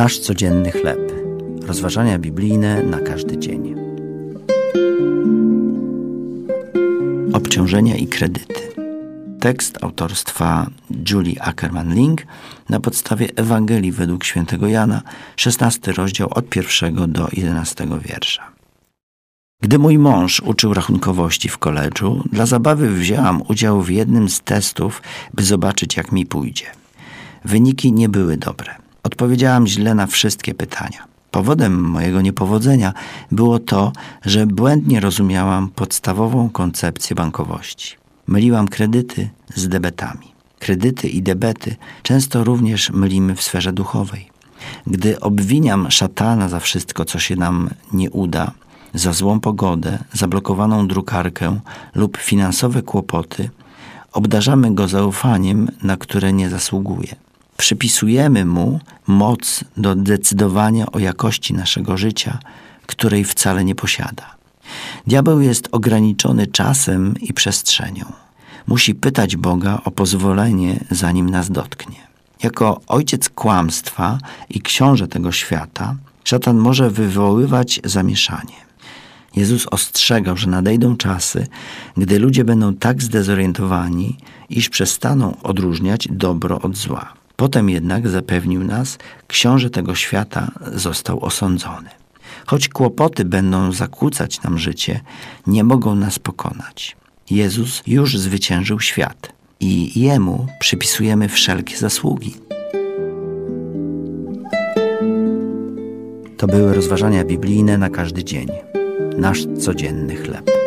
Nasz codzienny chleb. Rozważania biblijne na każdy dzień. Obciążenia i kredyty. Tekst autorstwa Julie Ackerman-Link na podstawie Ewangelii według świętego Jana, 16 rozdział od pierwszego do 11 wiersza. Gdy mój mąż uczył rachunkowości w koledżu, dla zabawy wzięłam udział w jednym z testów, by zobaczyć, jak mi pójdzie. Wyniki nie były dobre. Odpowiedziałam źle na wszystkie pytania. Powodem mojego niepowodzenia było to, że błędnie rozumiałam podstawową koncepcję bankowości. Myliłam kredyty z debetami. Kredyty i debety często również mylimy w sferze duchowej. Gdy obwiniam szatana za wszystko, co się nam nie uda, za złą pogodę, zablokowaną drukarkę lub finansowe kłopoty, obdarzamy go zaufaniem, na które nie zasługuje. Przypisujemy mu moc do decydowania o jakości naszego życia, której wcale nie posiada. Diabeł jest ograniczony czasem i przestrzenią. Musi pytać Boga o pozwolenie, zanim nas dotknie. Jako ojciec kłamstwa i książę tego świata, szatan może wywoływać zamieszanie. Jezus ostrzegał, że nadejdą czasy, gdy ludzie będą tak zdezorientowani, iż przestaną odróżniać dobro od zła. Potem jednak zapewnił nas, książę tego świata został osądzony. Choć kłopoty będą zakłócać nam życie, nie mogą nas pokonać. Jezus już zwyciężył świat i Jemu przypisujemy wszelkie zasługi. To były rozważania biblijne na każdy dzień. Nasz codzienny chleb.